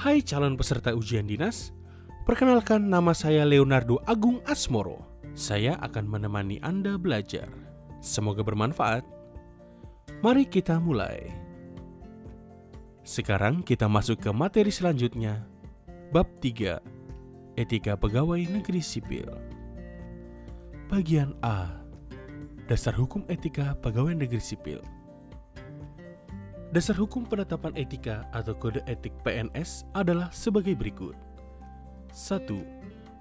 Hai calon peserta ujian dinas, perkenalkan nama saya Leonardo Agung Asmoro. Saya akan menemani Anda belajar. Semoga bermanfaat. Mari kita mulai. Sekarang kita masuk ke materi selanjutnya. Bab 3. Etika Pegawai Negeri Sipil. Bagian A. Dasar Hukum Etika Pegawai Negeri Sipil. Dasar hukum penetapan etika atau kode etik PNS adalah sebagai berikut. 1.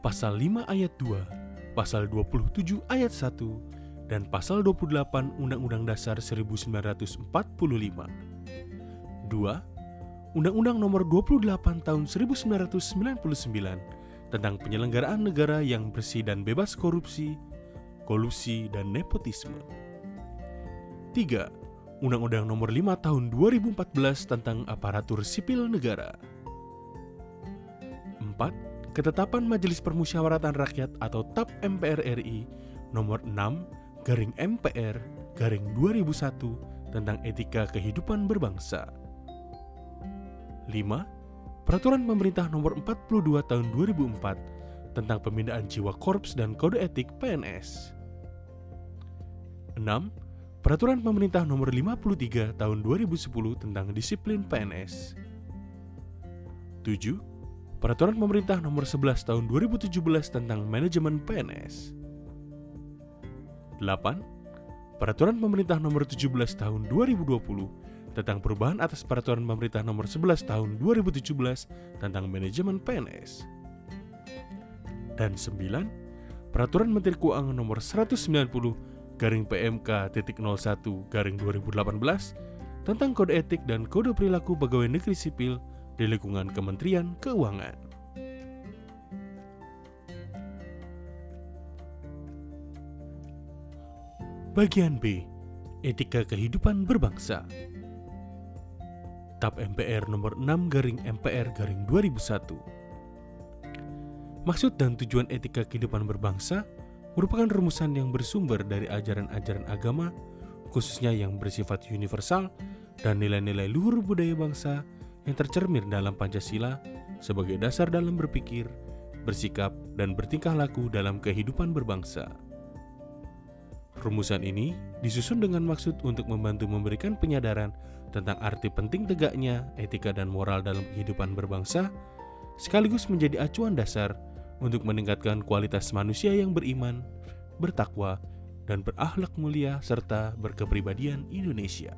Pasal 5 ayat 2, Pasal 27 ayat 1, dan Pasal 28 Undang-Undang Dasar 1945. 2. Undang-Undang Nomor 28 Tahun 1999 tentang penyelenggaraan negara yang bersih dan bebas korupsi, kolusi, dan nepotisme. 3 Undang-Undang Nomor 5 Tahun 2014 tentang Aparatur Sipil Negara. 4. Ketetapan Majelis Permusyawaratan Rakyat atau TAP MPR RI Nomor 6 Garing MPR Garing 2001 tentang Etika Kehidupan Berbangsa. 5. Peraturan Pemerintah Nomor 42 Tahun 2004 tentang Pembinaan Jiwa Korps dan Kode Etik PNS. 6 Peraturan Pemerintah Nomor 53 Tahun 2010 tentang Disiplin PNS. 7. Peraturan Pemerintah Nomor 11 Tahun 2017 tentang Manajemen PNS. 8. Peraturan Pemerintah Nomor 17 Tahun 2020 tentang perubahan atas Peraturan Pemerintah Nomor 11 Tahun 2017 tentang Manajemen PNS. Dan 9. Peraturan Menteri Keuangan Nomor 190 garing PMK titik 01 garing 2018 tentang kode etik dan kode perilaku pegawai negeri sipil di lingkungan Kementerian Keuangan. Bagian B. Etika Kehidupan Berbangsa TAP MPR nomor 6 garing MPR garing 2001 Maksud dan tujuan etika kehidupan berbangsa merupakan rumusan yang bersumber dari ajaran-ajaran agama, khususnya yang bersifat universal dan nilai-nilai luhur budaya bangsa yang tercermin dalam Pancasila sebagai dasar dalam berpikir, bersikap, dan bertingkah laku dalam kehidupan berbangsa. Rumusan ini disusun dengan maksud untuk membantu memberikan penyadaran tentang arti penting tegaknya etika dan moral dalam kehidupan berbangsa, sekaligus menjadi acuan dasar untuk meningkatkan kualitas manusia yang beriman, bertakwa, dan berakhlak mulia serta berkepribadian Indonesia.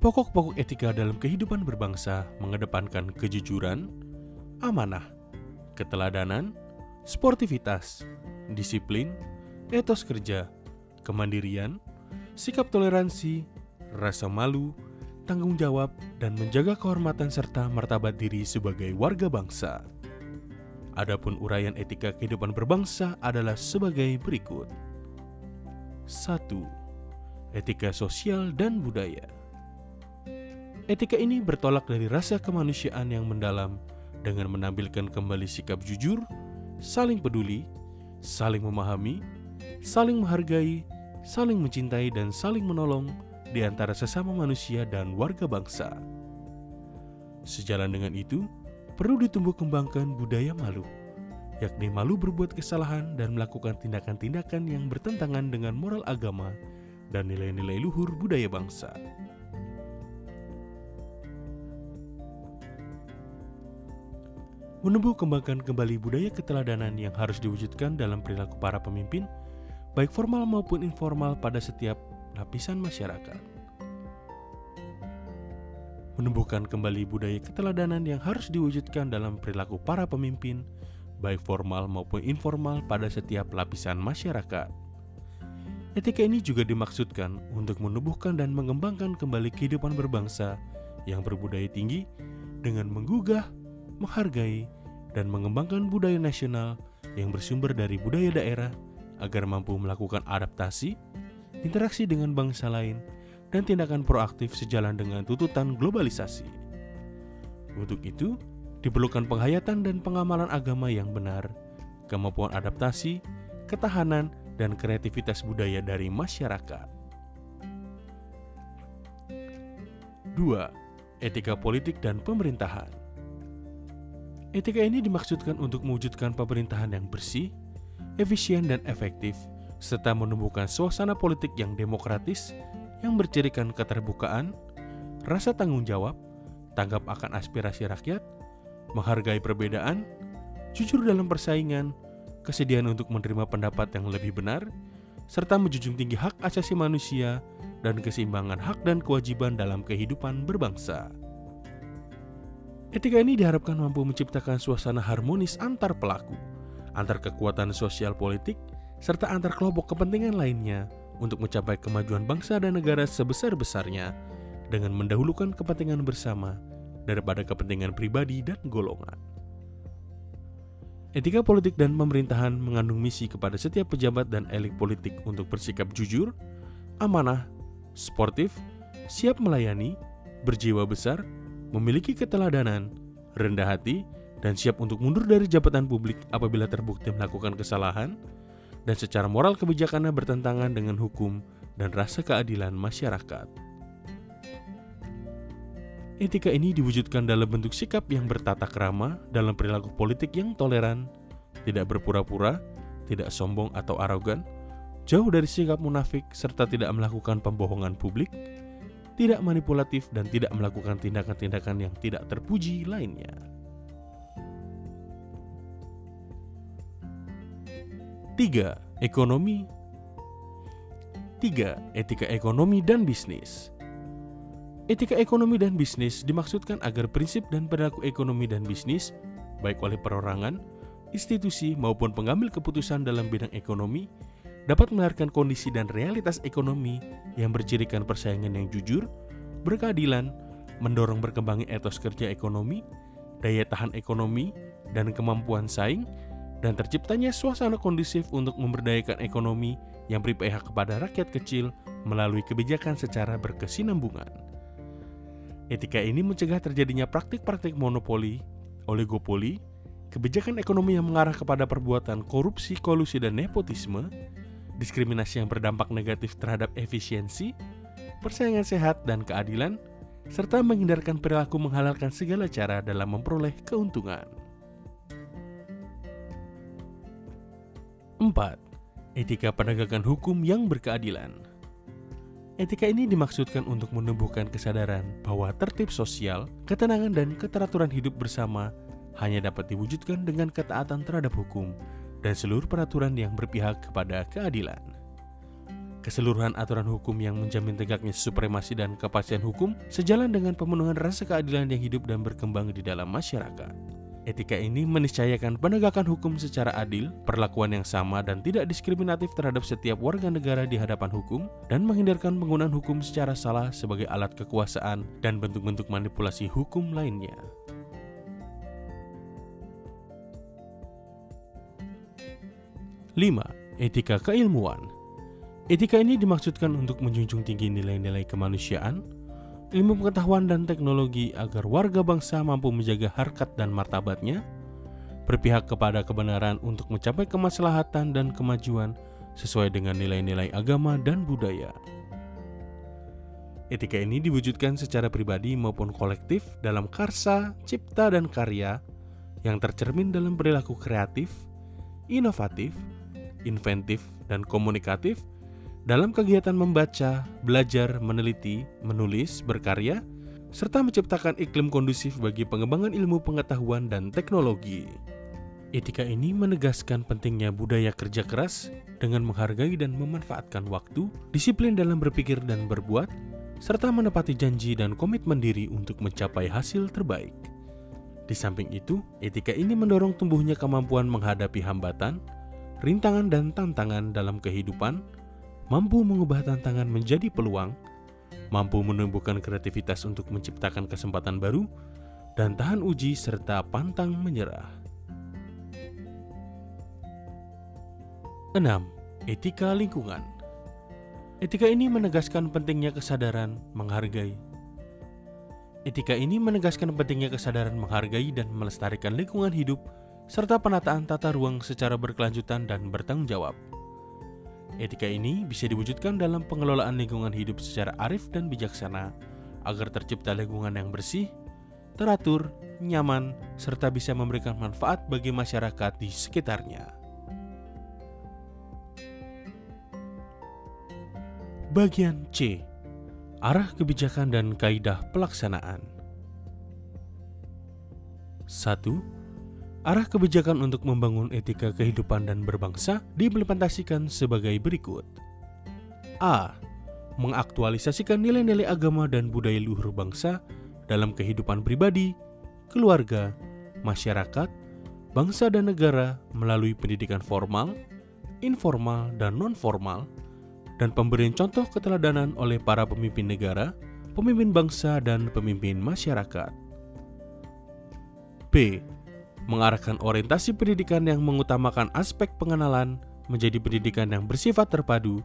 Pokok-pokok etika dalam kehidupan berbangsa mengedepankan kejujuran, amanah, keteladanan, sportivitas, disiplin, etos kerja, kemandirian, sikap toleransi, rasa malu, tanggung jawab, dan menjaga kehormatan serta martabat diri sebagai warga bangsa. Adapun uraian etika kehidupan berbangsa adalah sebagai berikut. 1. Etika sosial dan budaya. Etika ini bertolak dari rasa kemanusiaan yang mendalam dengan menampilkan kembali sikap jujur, saling peduli, saling memahami, saling menghargai, saling mencintai dan saling menolong di antara sesama manusia dan warga bangsa. Sejalan dengan itu, perlu ditumbuh kembangkan budaya malu, yakni malu berbuat kesalahan dan melakukan tindakan-tindakan yang bertentangan dengan moral agama dan nilai-nilai luhur budaya bangsa. Menumbuh kembangkan kembali budaya keteladanan yang harus diwujudkan dalam perilaku para pemimpin, baik formal maupun informal pada setiap lapisan masyarakat. Menumbuhkan kembali budaya keteladanan yang harus diwujudkan dalam perilaku para pemimpin, baik formal maupun informal pada setiap lapisan masyarakat. Etika ini juga dimaksudkan untuk menumbuhkan dan mengembangkan kembali kehidupan berbangsa yang berbudaya tinggi dengan menggugah, menghargai, dan mengembangkan budaya nasional yang bersumber dari budaya daerah agar mampu melakukan adaptasi, interaksi dengan bangsa lain, dan tindakan proaktif sejalan dengan tuntutan globalisasi. Untuk itu, diperlukan penghayatan dan pengamalan agama yang benar, kemampuan adaptasi, ketahanan, dan kreativitas budaya dari masyarakat. 2. Etika politik dan pemerintahan. Etika ini dimaksudkan untuk mewujudkan pemerintahan yang bersih, efisien dan efektif, serta menumbuhkan suasana politik yang demokratis yang bercirikan keterbukaan, rasa tanggung jawab, tanggap akan aspirasi rakyat, menghargai perbedaan, jujur dalam persaingan, kesediaan untuk menerima pendapat yang lebih benar, serta menjunjung tinggi hak asasi manusia dan keseimbangan hak dan kewajiban dalam kehidupan berbangsa. Etika ini diharapkan mampu menciptakan suasana harmonis antar pelaku, antar kekuatan sosial politik, serta antar kelompok kepentingan lainnya untuk mencapai kemajuan bangsa dan negara sebesar-besarnya dengan mendahulukan kepentingan bersama daripada kepentingan pribadi dan golongan. Etika politik dan pemerintahan mengandung misi kepada setiap pejabat dan elit politik untuk bersikap jujur, amanah, sportif, siap melayani, berjiwa besar, memiliki keteladanan, rendah hati, dan siap untuk mundur dari jabatan publik apabila terbukti melakukan kesalahan, dan secara moral kebijakannya bertentangan dengan hukum dan rasa keadilan masyarakat. Etika ini diwujudkan dalam bentuk sikap yang bertata krama dalam perilaku politik yang toleran, tidak berpura-pura, tidak sombong atau arogan, jauh dari sikap munafik serta tidak melakukan pembohongan publik, tidak manipulatif, dan tidak melakukan tindakan-tindakan yang tidak terpuji lainnya. Tiga, ekonomi. Tiga, etika ekonomi dan bisnis. Etika ekonomi dan bisnis dimaksudkan agar prinsip dan perilaku ekonomi dan bisnis, baik oleh perorangan, institusi maupun pengambil keputusan dalam bidang ekonomi, dapat melahirkan kondisi dan realitas ekonomi yang bercirikan persaingan yang jujur, berkeadilan, mendorong berkembangnya etos kerja ekonomi, daya tahan ekonomi, dan kemampuan saing, dan terciptanya suasana kondusif untuk memberdayakan ekonomi yang berpihak kepada rakyat kecil melalui kebijakan secara berkesinambungan. Etika ini mencegah terjadinya praktik-praktik monopoli, oligopoli, kebijakan ekonomi yang mengarah kepada perbuatan korupsi, kolusi, dan nepotisme, diskriminasi yang berdampak negatif terhadap efisiensi, persaingan sehat dan keadilan, serta menghindarkan perilaku menghalalkan segala cara dalam memperoleh keuntungan. 4. Etika penegakan hukum yang berkeadilan. Etika ini dimaksudkan untuk menumbuhkan kesadaran bahwa tertib sosial, ketenangan, dan keteraturan hidup bersama hanya dapat diwujudkan dengan ketaatan terhadap hukum dan seluruh peraturan yang berpihak kepada keadilan. Keseluruhan aturan hukum yang menjamin tegaknya supremasi dan kepastian hukum sejalan dengan pemenuhan rasa keadilan yang hidup dan berkembang di dalam masyarakat. Etika ini meniscayakan penegakan hukum secara adil, perlakuan yang sama dan tidak diskriminatif terhadap setiap warga negara di hadapan hukum, dan menghindarkan penggunaan hukum secara salah sebagai alat kekuasaan dan bentuk-bentuk manipulasi hukum lainnya. 5. Etika keilmuan Etika ini dimaksudkan untuk menjunjung tinggi nilai-nilai kemanusiaan, ilmu pengetahuan dan teknologi agar warga bangsa mampu menjaga harkat dan martabatnya, berpihak kepada kebenaran untuk mencapai kemaslahatan dan kemajuan sesuai dengan nilai-nilai agama dan budaya. Etika ini diwujudkan secara pribadi maupun kolektif dalam karsa, cipta, dan karya yang tercermin dalam perilaku kreatif, inovatif, inventif, dan komunikatif dalam kegiatan membaca, belajar, meneliti, menulis, berkarya, serta menciptakan iklim kondusif bagi pengembangan ilmu pengetahuan dan teknologi. Etika ini menegaskan pentingnya budaya kerja keras dengan menghargai dan memanfaatkan waktu, disiplin dalam berpikir dan berbuat, serta menepati janji dan komitmen diri untuk mencapai hasil terbaik. Di samping itu, etika ini mendorong tumbuhnya kemampuan menghadapi hambatan, rintangan dan tantangan dalam kehidupan, mampu mengubah tantangan menjadi peluang, mampu menumbuhkan kreativitas untuk menciptakan kesempatan baru, dan tahan uji serta pantang menyerah. 6. Etika lingkungan Etika ini menegaskan pentingnya kesadaran menghargai. Etika ini menegaskan pentingnya kesadaran menghargai dan melestarikan lingkungan hidup serta penataan tata ruang secara berkelanjutan dan bertanggung jawab. Etika ini bisa diwujudkan dalam pengelolaan lingkungan hidup secara arif dan bijaksana agar tercipta lingkungan yang bersih, teratur, nyaman, serta bisa memberikan manfaat bagi masyarakat di sekitarnya. Bagian C. Arah kebijakan dan kaidah pelaksanaan. 1. Arah kebijakan untuk membangun etika kehidupan dan berbangsa diimplementasikan sebagai berikut. A mengaktualisasikan nilai-nilai agama dan budaya luhur bangsa dalam kehidupan pribadi, keluarga, masyarakat, bangsa dan negara melalui pendidikan formal, informal, dan non-formal, dan pemberian contoh keteladanan oleh para pemimpin negara, pemimpin bangsa, dan pemimpin masyarakat. B. Mengarahkan orientasi pendidikan yang mengutamakan aspek pengenalan menjadi pendidikan yang bersifat terpadu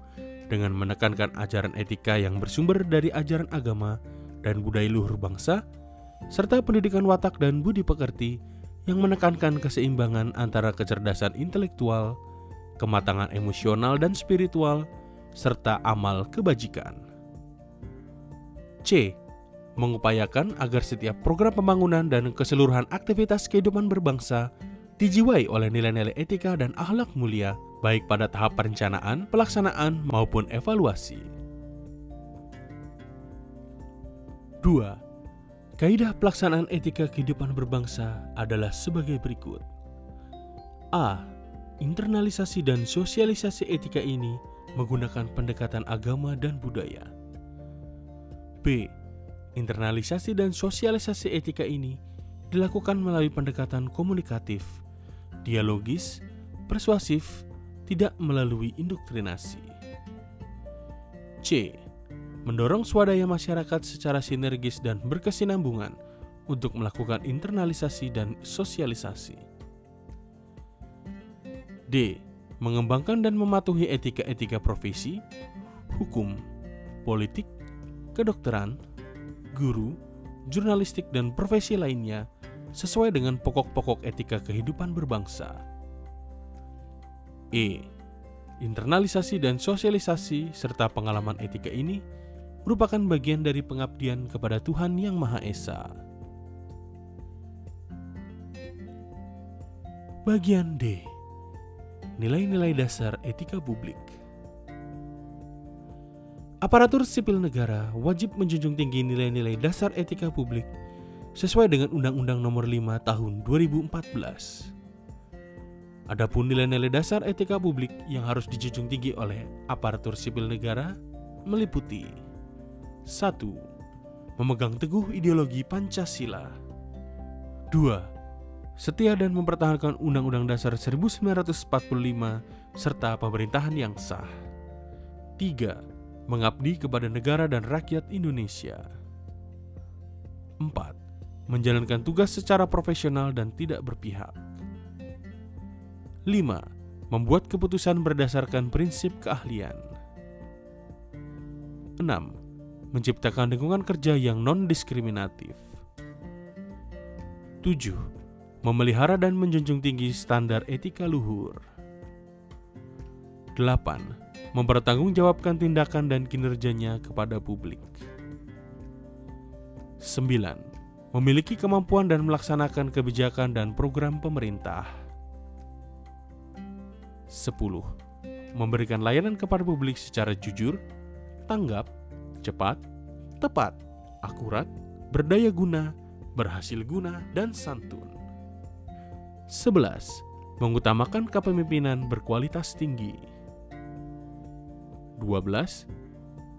dengan menekankan ajaran etika yang bersumber dari ajaran agama dan budaya luhur bangsa, serta pendidikan watak dan budi pekerti yang menekankan keseimbangan antara kecerdasan intelektual, kematangan emosional dan spiritual, serta amal kebajikan. C. Mengupayakan agar setiap program pembangunan dan keseluruhan aktivitas kehidupan berbangsa dijiwai oleh nilai-nilai etika dan akhlak mulia baik pada tahap perencanaan, pelaksanaan, maupun evaluasi. 2. Kaidah pelaksanaan etika kehidupan berbangsa adalah sebagai berikut. A. Internalisasi dan sosialisasi etika ini menggunakan pendekatan agama dan budaya. B. Internalisasi dan sosialisasi etika ini dilakukan melalui pendekatan komunikatif, dialogis, persuasif, tidak melalui indoktrinasi. C. Mendorong swadaya masyarakat secara sinergis dan berkesinambungan untuk melakukan internalisasi dan sosialisasi. D. Mengembangkan dan mematuhi etika-etika profesi, hukum, politik, kedokteran, guru, jurnalistik, dan profesi lainnya sesuai dengan pokok-pokok etika kehidupan berbangsa E. Internalisasi dan sosialisasi serta pengalaman etika ini merupakan bagian dari pengabdian kepada Tuhan Yang Maha Esa. Bagian D. Nilai-nilai dasar etika publik. Aparatur sipil negara wajib menjunjung tinggi nilai-nilai dasar etika publik sesuai dengan Undang-Undang Nomor 5 Tahun 2014. Adapun nilai-nilai dasar etika publik yang harus dijunjung tinggi oleh aparatur sipil negara meliputi 1. Memegang teguh ideologi Pancasila 2. Setia dan mempertahankan Undang-Undang Dasar 1945 serta pemerintahan yang sah 3. Mengabdi kepada negara dan rakyat Indonesia 4. Menjalankan tugas secara profesional dan tidak berpihak 5. Membuat keputusan berdasarkan prinsip keahlian. 6. Menciptakan lingkungan kerja yang non-diskriminatif. 7. Memelihara dan menjunjung tinggi standar etika luhur. 8. Mempertanggungjawabkan tindakan dan kinerjanya kepada publik. 9. Memiliki kemampuan dan melaksanakan kebijakan dan program pemerintah. 10. Memberikan layanan kepada publik secara jujur, tanggap, cepat, tepat, akurat, berdaya guna, berhasil guna, dan santun. 11. Mengutamakan kepemimpinan berkualitas tinggi. 12.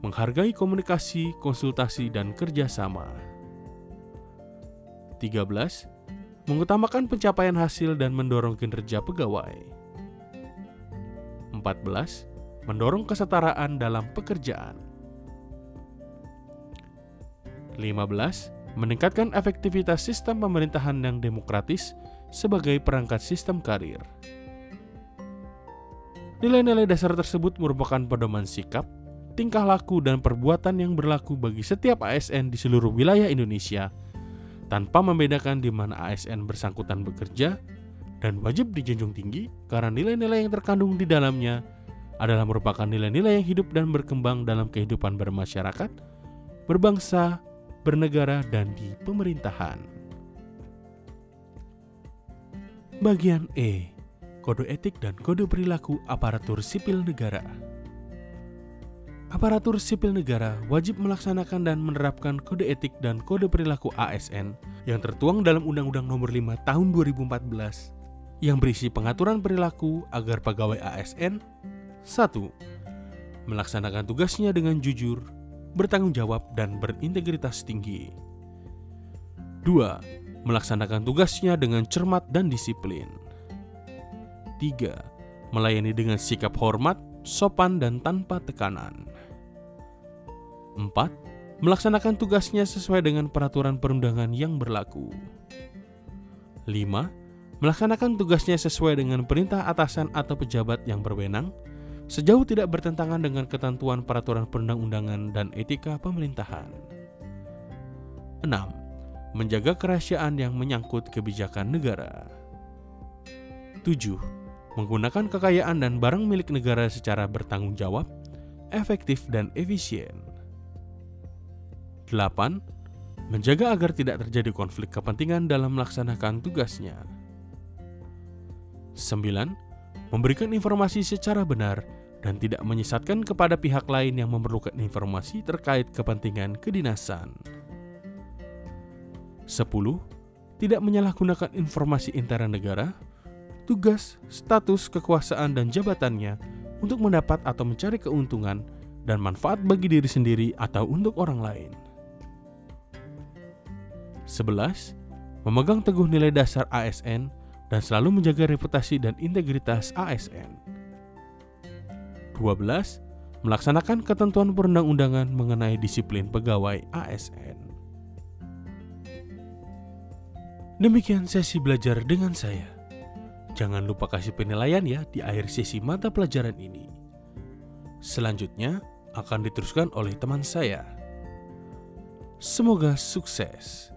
Menghargai komunikasi, konsultasi, dan kerjasama. 13. Mengutamakan pencapaian hasil dan mendorong kinerja pegawai. 14 mendorong kesetaraan dalam pekerjaan. 15 meningkatkan efektivitas sistem pemerintahan yang demokratis sebagai perangkat sistem karir. Nilai-nilai dasar tersebut merupakan pedoman sikap, tingkah laku, dan perbuatan yang berlaku bagi setiap ASN di seluruh wilayah Indonesia, tanpa membedakan di mana ASN bersangkutan bekerja dan wajib dijunjung tinggi karena nilai-nilai yang terkandung di dalamnya adalah merupakan nilai-nilai yang hidup dan berkembang dalam kehidupan bermasyarakat, berbangsa, bernegara, dan di pemerintahan. Bagian E. Kode etik dan kode perilaku aparatur sipil negara. Aparatur sipil negara wajib melaksanakan dan menerapkan kode etik dan kode perilaku ASN yang tertuang dalam Undang-Undang Nomor 5 Tahun 2014 yang berisi pengaturan perilaku agar pegawai ASN 1. Melaksanakan tugasnya dengan jujur, bertanggung jawab, dan berintegritas tinggi. 2. Melaksanakan tugasnya dengan cermat dan disiplin. 3. Melayani dengan sikap hormat, sopan, dan tanpa tekanan. 4. Melaksanakan tugasnya sesuai dengan peraturan perundangan yang berlaku. 5. Melaksanakan tugasnya sesuai dengan perintah atasan atau pejabat yang berwenang, sejauh tidak bertentangan dengan ketentuan peraturan perundang-undangan dan etika pemerintahan. 6. Menjaga kerahasiaan yang menyangkut kebijakan negara. 7 menggunakan kekayaan dan barang milik negara secara bertanggung jawab, efektif, dan efisien. 8. Menjaga agar tidak terjadi konflik kepentingan dalam melaksanakan tugasnya. 9. Memberikan informasi secara benar dan tidak menyesatkan kepada pihak lain yang memerlukan informasi terkait kepentingan kedinasan. 10. Tidak menyalahgunakan informasi intern negara tugas, status, kekuasaan, dan jabatannya untuk mendapat atau mencari keuntungan dan manfaat bagi diri sendiri atau untuk orang lain. 11. Memegang teguh nilai dasar ASN dan selalu menjaga reputasi dan integritas ASN. 12. Melaksanakan ketentuan perundang-undangan mengenai disiplin pegawai ASN. Demikian sesi belajar dengan saya. Jangan lupa kasih penilaian ya di akhir sesi mata pelajaran ini. Selanjutnya akan diteruskan oleh teman saya. Semoga sukses.